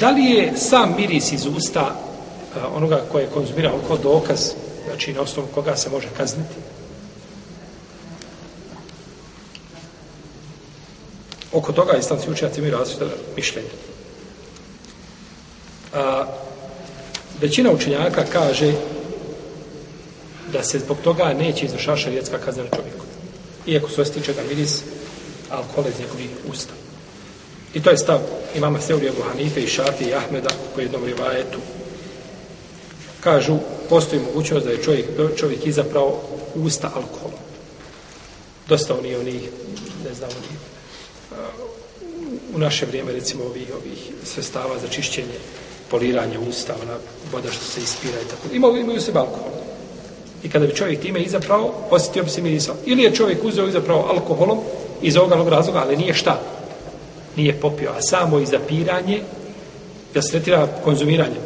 da li je sam miris iz usta e, onoga koje je konzumirao kao dokaz, znači na osnovu koga se može kazniti? Oko toga islamski učenjaci imaju različite mišljenje. A, većina učenjaka kaže da se zbog toga neće izvršava šarijetska kazna na čovjeku. Iako se stiče da miris alkohola iz njegovih usta. I to je stav imama Seurija Buhanife i Šafi i Ahmeda u jednom rivajetu. Kažu, postoji mogućnost da je čovjek, čovjek izapravo usta alkohola. Dosta oni, oni, ne znam, oni, u naše vrijeme, recimo, ovih, ovih sredstava za čišćenje, poliranje usta, ona voda što se ispira i tako. Imaju, imaju se alkohol. I kada bi čovjek time izapravo, osjetio bi se mirisa. Ili je čovjek uzeo izapravo alkoholom iz ovoga razloga, ali nije šta? Nije popio. A samo i zapiranje, da se tretira konzumiranje.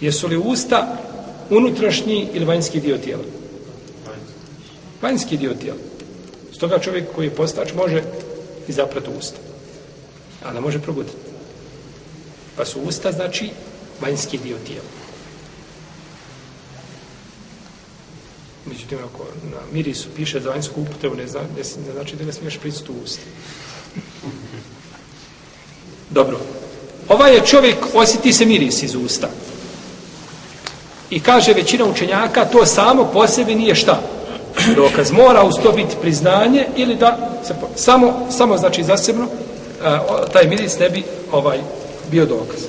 Jesu li usta unutrašnji ili vanjski dio tijela? Vanjski dio tijela. Stoga čovjek koji je postač može izaprati usta. A ne može probuditi. Pa su usta, znači, vanjski dio tijela. Međutim, ako na mirisu piše za vanjsku upotrebu, ne, zna, ne, ne znači da ne smiješ prisutu u usta. Dobro. Ovaj je čovjek, osjeti se miris iz usta. I kaže većina učenjaka, to samo po sebi nije šta? Dokaz. Mora uz to biti priznanje ili da se po, samo, samo znači zasebno e, taj miris ne bi ovaj bio dokaz.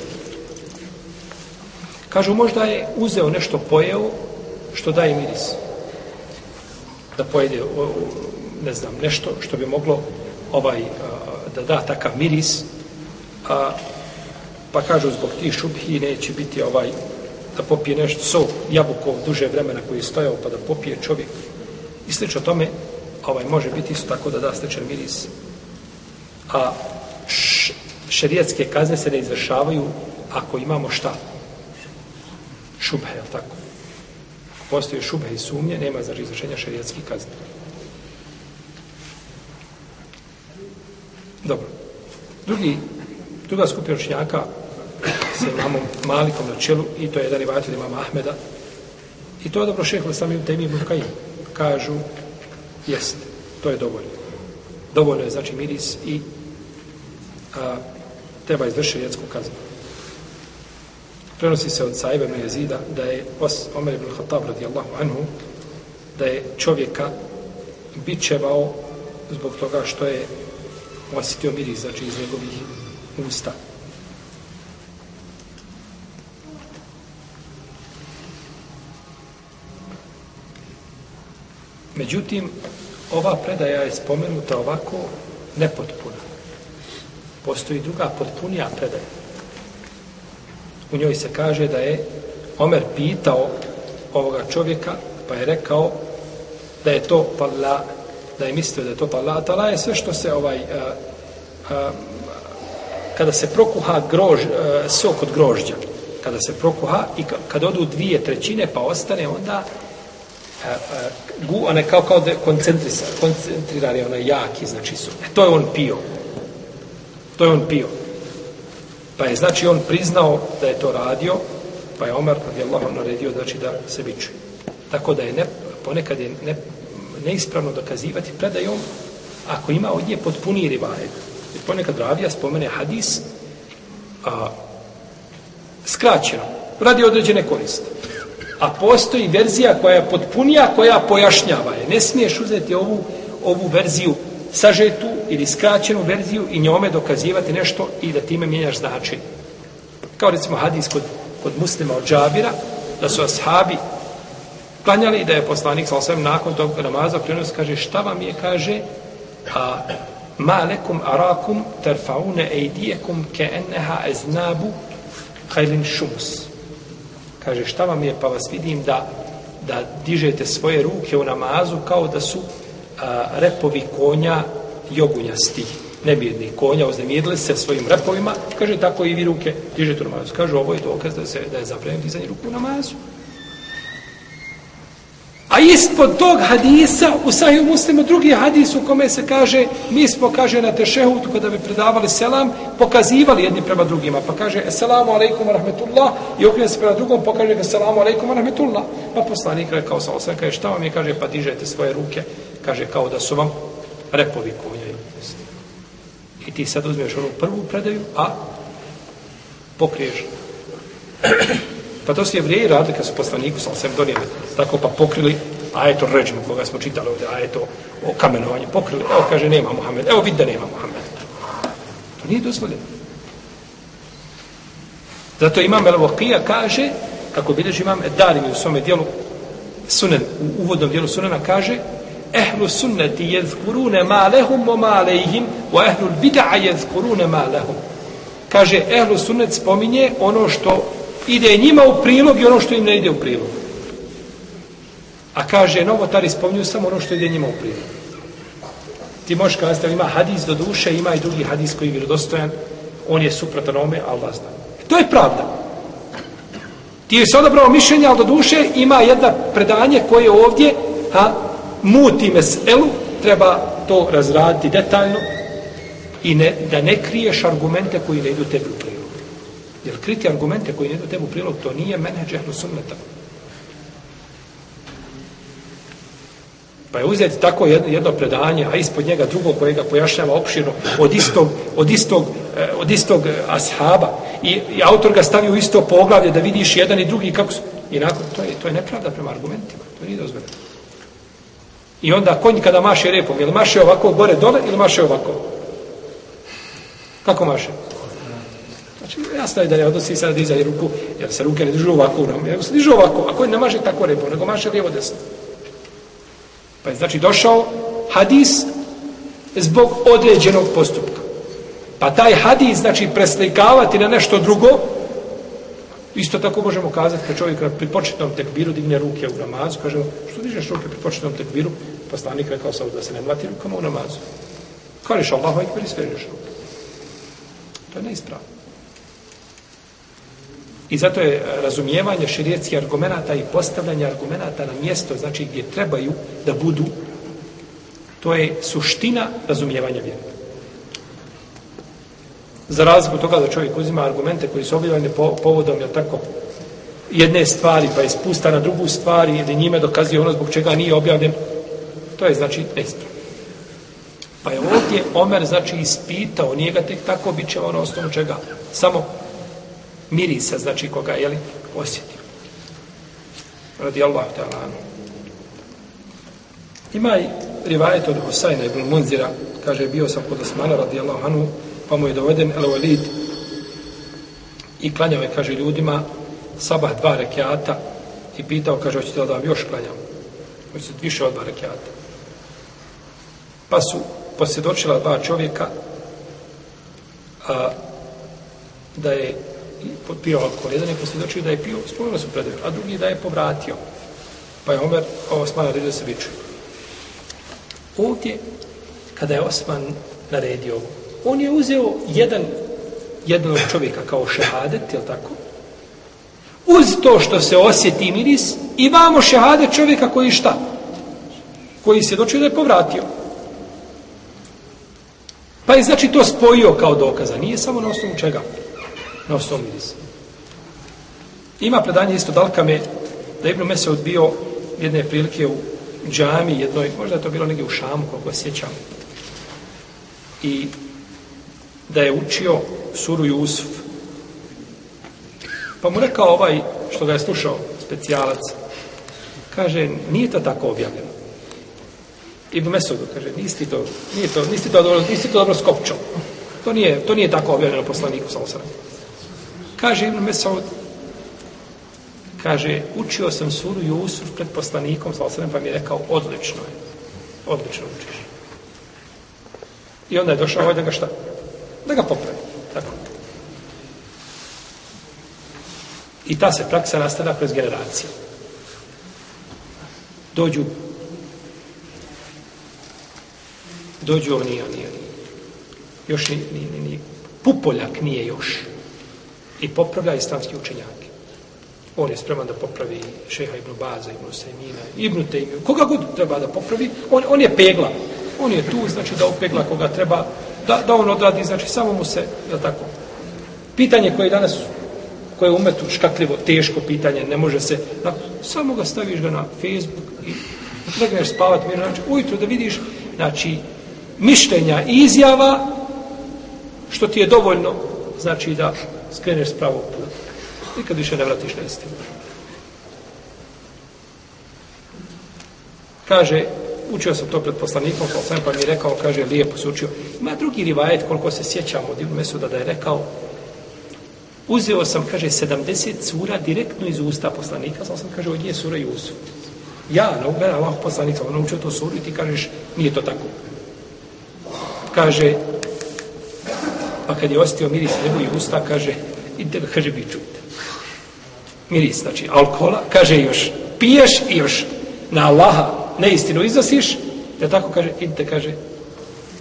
Kažu, možda je uzeo nešto pojeo što daje miris da pojede ne znam, nešto što bi moglo ovaj da da takav miris a, pa kažu zbog tih šubhi neće biti ovaj da popije nešto sok, jabukov duže vremena koji je stojao pa da popije čovjek. I slično tome ovaj može biti isto tako da da stečan miris. A š, šerijetske kazne se ne izvršavaju ako imamo šta? Šubhe, je tako? Postoje šube i sumnje, nema znači izvršenja šarijetskih kazni. Dobro. Drugi, druga skupina učenjaka sa imamom Malikom na čelu i to je jedan rivajatel imama Ahmeda i to je dobro šeho sami u temi ibn Kažu, jest, to je dovoljno. Dovoljno je znači miris i a, treba izvršiti šarijetsku kaznu prenosi se od Saiba ibn Jezida da je Omer ibn Khattab radijallahu anhu da je čovjeka bičevao zbog toga što je osjetio miris znači iz njegovih usta. Međutim ova predaja je spomenuta ovako nepotpuna. Postoji druga potpunija predaja u njoj se kaže da je Omer pitao ovoga čovjeka, pa je rekao da je to pala, da je mislio da je to pala, tala je sve što se ovaj, a, a, kada se prokuha grož, a, sok od grožđa, kada se prokuha i kada odu dvije trećine pa ostane onda a, a, gu, one kao, kao da koncentrisa, koncentrirani onaj jaki, znači su. E, to je on pio. To je on pio. Pa je znači on priznao da je to radio, pa je Omar radijallahu naredio znači da se bičuje. Tako da je ne, ponekad je ne, neispravno dokazivati predajom ako ima od nje potpuni rivajet. Jer ponekad ravija spomene hadis a, skraćeno, radi određene koriste. A postoji verzija koja je potpunija, koja pojašnjava je. Ne smiješ uzeti ovu, ovu verziju sažetu ili skraćenu verziju i njome dokazivati nešto i da time mijenjaš značaj. Kao recimo hadis kod, kod muslima od džabira, da su ashabi klanjali i da je poslanik sa osvijem nakon tog namaza prenos kaže šta vam je, kaže a ma lekum arakum terfaune ejdijekum ke enneha eznabu hajlin šumus. Kaže šta vam je, pa vas vidim da da dižete svoje ruke u namazu kao da su a, repovi konja jogunjasti, nebjedni konja, oznemirili se svojim repovima, kaže tako i vi ruke dižete u namazu. Kaže ovo je dokaz da, se, da je zabranjeno dizanje ruku u namazu. A ispod tog hadisa u sahiju muslimu drugi hadis u kome se kaže mi smo kaže na tešehutu kada bi predavali selam pokazivali jedni prema drugima pa kaže eselamu alaikum rahmetullah i okrenje se prema drugom pa pokaže assalamu alaikum rahmetullah pa poslanik rekao sa osam kaže šta vam je kaže pa dižete svoje ruke kaže kao da su vam repovi konja i ti sad uzmeš onu prvu predaju a pokriješ Pa to su jevrijeji radili kad su poslaniku sa sve donijeli. Tako pa pokrili ajeto ređmu koga smo čitali ovdje, ajeto o kamenovanju. Pokrili, evo kaže nema Muhammed, evo vidi da nema Muhammed. To nije dozvoljeno. Zato imam El Vakija kaže, kako bilježi imam Edarimi u svome dijelu, sunen, u uvodnom dijelu sunena kaže, ehlu sunneti jezkurune ma lehum o ma lehim, o ehlu bida'a jezkurune ma lehum. Kaže, ehlu sunnet spominje ono što ide njima u prilog i ono što im ne ide u prilog. A kaže, novotari spominju samo ono što ide njima u prilog. Ti možeš kazati, ima hadis do duše, ima i drugi hadis koji je vjerodostojan, on je suprotan ome, Allah zna. To je pravda. Ti je se odabrao mišljenje, ali do duše ima jedna predanje koje ovdje ha, muti meselu, treba to razraditi detaljno i ne, da ne kriješ argumente koji ne idu tebi u prilog. Jer kriti argumente koji ne idu u prilog, to nije menheđ ehlu sunneta. Pa je uzeti tako jedno, jedno predanje, a ispod njega drugo koje ga pojašnjava opširno od istog, od istog, eh, od istog eh, ashaba i, i autor ga stavi u isto poglavlje da vidiš jedan i drugi kako su. I nakon, to je, to je nepravda prema argumentima. To nije dozvoljeno. I onda konj kada maše repom, je li maše ovako gore dole ili maše ovako? Kako maše? Znači, jasno je da ne odnosi sada dizanje ruku, jer se ruke ne držu ovako, nego se dižu ovako, a konj ne maše tako repom, nego maše lijevo desno. Pa je znači došao hadis zbog određenog postupka. Pa taj hadis, znači, preslikavati na nešto drugo, isto tako možemo kazati kad čovjek pri početnom tekbiru digne ruke u namazu, kažemo, što dižeš ruke pri početnom tekbiru? Poslanik rekao sam da se ne mlati rukama u namazu. Kažeš Allahu ekber i svežeš ruke. To je neispravno. I zato je eh, razumijevanje širijetskih argumenta i postavljanje argumenta na mjesto, znači gdje trebaju da budu, to je suština razumijevanja vjere. Za razliku toga da čovjek uzima argumente koji su objavljene po, povodom, je tako, jedne stvari, pa je spusta na drugu stvari ili njime dokazuje ono zbog čega nije objavljen, to je znači neispravno. Pa je ovdje Omer znači ispitao, nije ga tek tako bit će ono osnovu čega, samo mirisa, znači koga je li osjetio. Radi Allah ta'ala anu. Ima i rivajet od Husayna ibn Munzira, kaže, bio sam kod Osmana radi Allah anu, pa mu je doveden El Walid i klanjao je, kaže, ljudima sabah dva rekiata i pitao, kaže, hoćete li da vam još klanjam? Hoćete više od dva rekiata. Pa su posjedočila dva čovjeka a, da je pio alkohol. Jedan je posvjedočio da je pio, spomenuo su predaju, a drugi da je povratio. Pa je Omer, Osman naredio da se viče. Ovdje, kada je Osman naredio ovo, on je uzeo jedan, jednog čovjeka kao šehadet, je tako? Uz to što se osjeti miris, imamo šehadet čovjeka koji šta? Koji se dočio da je povratio. Pa je znači to spojio kao dokaza. Nije samo na osnovu čega? na osnovu mirisa. Ima predanje isto dalkame da Ibn Mesud bio jedne prilike u džami jednoj, možda je to bilo negdje u Šamu, kako sjećam. I da je učio suru Jusuf. Pa mu rekao ovaj što ga je slušao, specijalac, kaže, nije to tako objavljeno. Ibn Mesudu, kaže, nisi to, nije to, nisi to dobro, nisi to dobro skopčao. To nije, to nije tako objavljeno poslaniku, sa osram. Kaže Ibn Mesud, kaže, učio sam suru Jusuf pred poslanikom, sa osram, pa mi je rekao, odlično je. Odlično učiš. I onda je došao ovaj da ga šta? Da ga popravi. Tako. I ta se praksa nastavlja kroz generacije. Dođu dođu oni, oni, nije. Još ni, ni, ni, ni pupoljak nije još i popravlja islamski učenjake. On je spreman da popravi šeha Ibn Baza, Ibn Sejmina, Ibn Tejmiju, koga god treba da popravi, on, on je pegla. On je tu, znači da opegla koga treba, da, da on odradi, znači samo mu se, je tako, pitanje koje danas, koje je umetu škakljivo, teško pitanje, ne može se, da, samo ga staviš ga na Facebook i legneš spavat, mirno, znači ujutro da vidiš, znači, mišljenja i izjava, što ti je dovoljno, znači da skreneš s pravog puta. Nikad više ne vratiš na istinu. Kaže, učio sam to pred poslanikom, pa sam pa mi je rekao, kaže, lijepo se učio. Ima drugi rivajet, koliko se sjećam od Ibn Mesuda da je rekao, uzeo sam, kaže, 70 sura direktno iz usta poslanika, sam sam, kaže, od nje sura Jusuf. Ja, na ugledaj Allah poslanika, on učio to suru i ti kažeš, nije to tako. Kaže, pa kad je ostio miris njegovih usta, kaže, idite ga, kaže, biću. Miris, znači, alkohola, kaže još, piješ i još na Allaha neistinu iznosiš, da tako kaže, idite, kaže,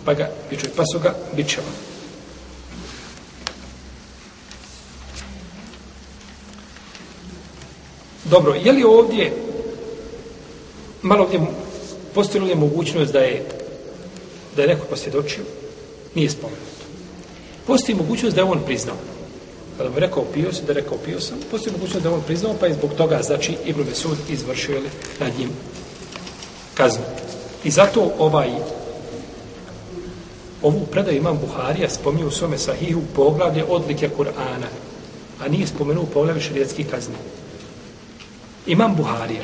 pa ga biću, pa su ga bićeva. Dobro, je li ovdje malo ovdje postoji li mogućnost da je da je neko posvjedočio? Nije spomenuto. Postoji mogućnost da je on priznao. Kada mu je rekao pio sam, da je rekao pio sam, postoji mogućnost da je on priznao, pa je zbog toga, znači, Ibn Mesud izvršio li nad njim kaznu. I zato ovaj ovu predaju imam Buharija spominju u svome sahihu poglavlje odlike Kur'ana, a nije spomenuo poglavlje šarijetskih kazni. Imam Buharija.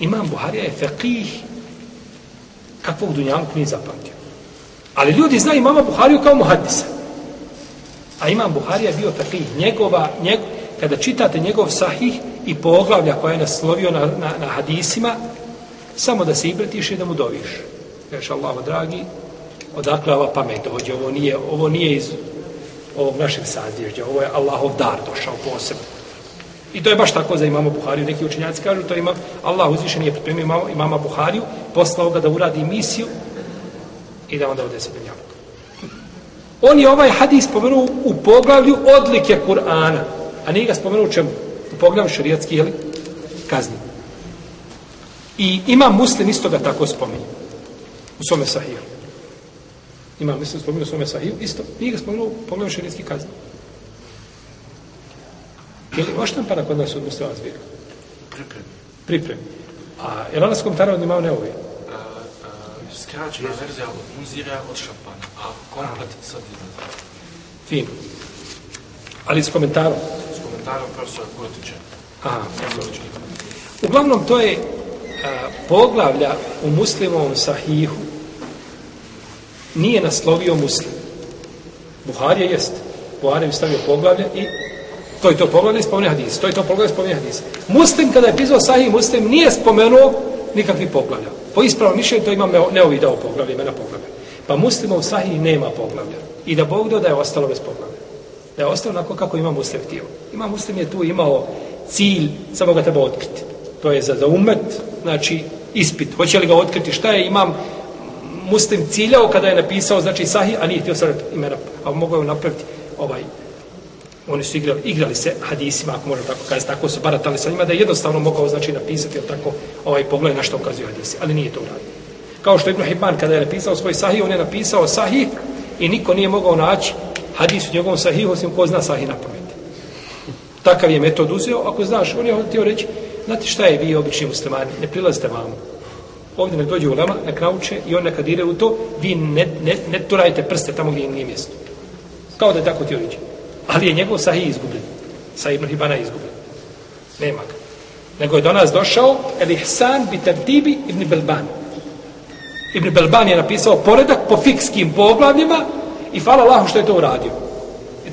Imam Buharija je fekih kakvog dunjalog nije zapamtio. Ali ljudi znaju imama Buhariju kao muhadisa. A imam Buharija bio takvi Njegova, njegov, kada čitate njegov sahih i poglavlja koja je naslovio na, na, na hadisima, samo da se ibretiš i da mu doviš. Kažeš, Allaho dragi, odakle ova pamet dođe, ovo nije, ovo nije iz ovog našeg sazježdja, ovo je Allahov dar došao posebno. I to je baš tako za imama Buhariju. Neki učenjaci kažu, to ima Allah uzvišen je pripremio imama, imama Buhariju, poslao ga da uradi misiju i da onda ode se do On je ovaj hadis spomenuo u poglavlju odlike Kur'ana, a nije ga spomenuo u čemu? U poglavlju šarijatski, jeli? Kazni. I ima muslim isto ga tako spominje. U svome sahiju. Ima muslim spominje u svome sahiju, isto. Nije ga spomenuo u poglavlju šarijatski kazni. Je li oštampana kod nas od muslima zbirka? Priprem. Priprem. A je li nas komentara od imao neovi? Skraćena verzija od muzira od šampana, a komplet sad izlazi. Fin. Ali s komentarom? S komentarom profesora Kurtića. Aha. Uglavnom, to je a, poglavlja u muslimovom sahihu nije naslovio muslim. Buharija jest. Buharija je stavio poglavlje i To je to poglavlje spomene hadis. To je to poglavlje spomene hadis. Muslim, kada je pisao sahih muslim, nije spomenuo nikakvi poglavlja. Po ispravnom mišljenju to imam neovi dao poglavlje, imena poglavlja. Pa muslimov sahih nema poglavlja. I da Bog da je ostalo bez poglavlja. Da je ostalo onako kako ima muslim htio. Ima muslim je tu imao cilj, samo ga treba otkriti. To je za, za umet, znači ispit. Hoće li ga otkriti? Šta je imam muslim ciljao kada je napisao, znači sahih, a nije htio sad imena, a mogao je napraviti ovaj oni su igrali, igrali se hadisima, ako možemo tako kazati, tako su baratali sa njima, da je jednostavno mogao znači napisati, tako, ovaj pogled na što ukazuju hadisi, ali nije to uradio. Kao što Ibn Hibban, kada je napisao svoj sahih, on je napisao sahih i niko nije mogao naći hadis u njegovom sahihu, osim ko zna sahih na pamet. Takav je metod uzeo, ako znaš, on je htio reći, znate šta je vi obični muslimani, ne prilazite vamo. Ovdje nek dođe u lama, nek nauče i on nekad ide u to, vi ne, ne, ne turajte prste tamo gdje im nije mjesto. Kao da je tako ti reći. Ali je njegov sahih izgubljen. Sa Ibn Hibana je izgubljen. Nema ga. Nego je do nas došao El Ihsan bi Tartibi Ibn Belban. Ibn Belban je napisao poredak po fikskim poglavljima i hvala Allahu što je to uradio.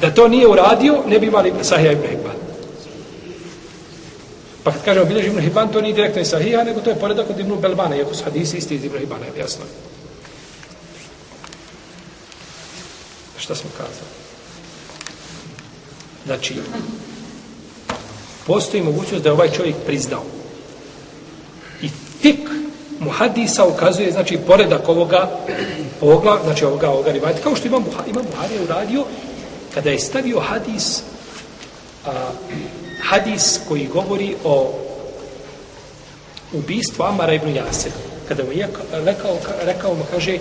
Da to nije uradio, ne bi imali Sahija Ibn Hibban. Pa kad kažemo bilježi Ibn Hibban, to nije direktno iz Sahija, nego to je poredak od Ibn Belbana, iako su hadisi isti iz Ibn Hibbana, jasno. Šta smo kazali? Znači, postoji mogućnost da je ovaj čovjek priznao. I fik muhadisa ukazuje, znači, poredak ovoga pogla, znači ovoga, ovoga rivajta, kao što Imam, Buhari, Imam Buharija uradio, kada je stavio hadis, a, hadis koji govori o ubistvu Amara ibn Jasir. Kada mu je rekao, rekao mu, kaže,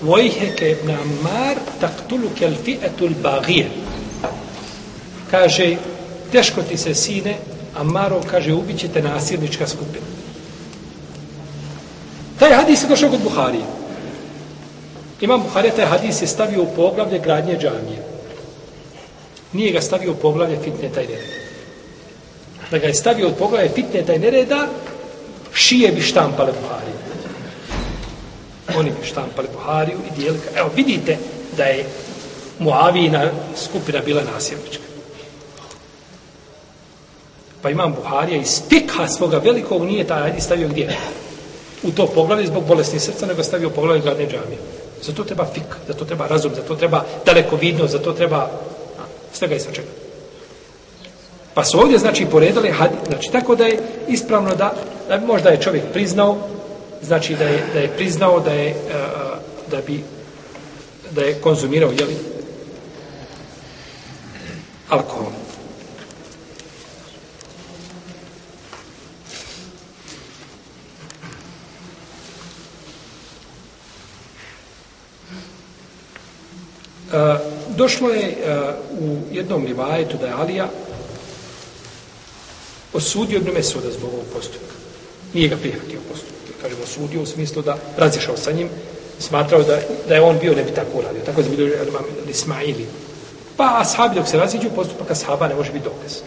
Vojheke ibn Ammar taktulu kel fi'etul bagije. Kaže, teško ti se, sine, Ammarov, kaže, ubit ćete nasilnička skupina. Taj hadis je došao kod Buharije. Imam Buharija, taj hadis je stavio u poglavlje gradnje džamije. Nije ga stavio u poglavlje fitne taj nereda. Da ga je stavio u poglavlje fitne taj nereda, šije bi štampale Buhariju. Oni bi štampali Buhariju i dijeli ga. Evo, vidite da je Muavina skupina bila nasilnička. Pa imam Buharija iz fikha svoga velikog nije taj hadis stavio gdje? U to poglavlje zbog bolesnih srca, nego stavio poglavlje gradne džamije. Zato treba fik, zato treba razum, zato treba daleko vidno, zato treba svega i svačega. Pa su ovdje, znači, poredali hadis, znači, tako da je ispravno da, da možda je čovjek priznao, znači da je, da je priznao da je, e, e, da bi, da je konzumirao, jeli, alkohol. Uh, došlo je uh, u jednom rivajetu da je Alija osudio Ibn Mesuda zbog ovog postupka. Nije ga prihvatio postupak. Kažem, osudio u smislu da razišao sa njim, smatrao da, da je on bio, ne bi tako uradio. Tako je bilo Ismaili. Pa ashabi dok se raziđu, postupak ashaba ne može biti dokaz.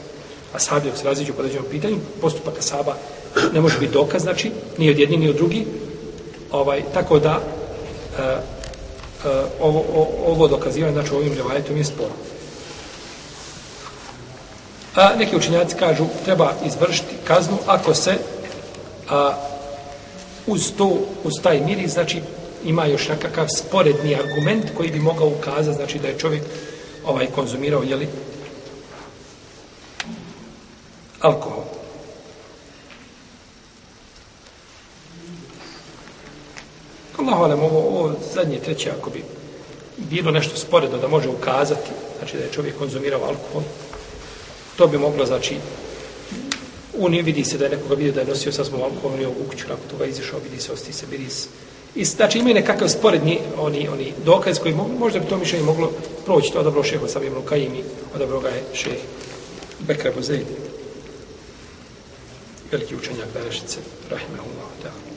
Ashabi dok se raziđu po određenom pitanju, postupak ashaba ne može biti dokaz, znači, ni od jedni, ni od drugi. Ovaj, tako da, uh, Eh, ovo, o, ovo dokazivanje, znači ovim revajetom je sporo. A neki učinjaci kažu treba izvršiti kaznu ako se a, uz to, uz taj miris, znači ima još nekakav sporedni argument koji bi mogao ukazati, znači da je čovjek ovaj konzumirao, jeli, alkohol. Allahu alem, ovo, ovo zadnje treće, ako bi bilo nešto sporedno da može ukazati, znači da je čovjek konzumirao alkohol, to bi moglo, znači, on je vidi se da je nekoga vidio da je nosio sa svom alkoholom u kuću, nakon toga izišao, vidi se, osti se miris. I, znači, imaju nekakav sporedni oni, oni dokaz koji možda bi to mišljenje moglo proći, to odabro šeho sa Ibnu i odabro ga je šeh Bekra Bozej, veliki učenjak Berešice, Rahimahullah, da.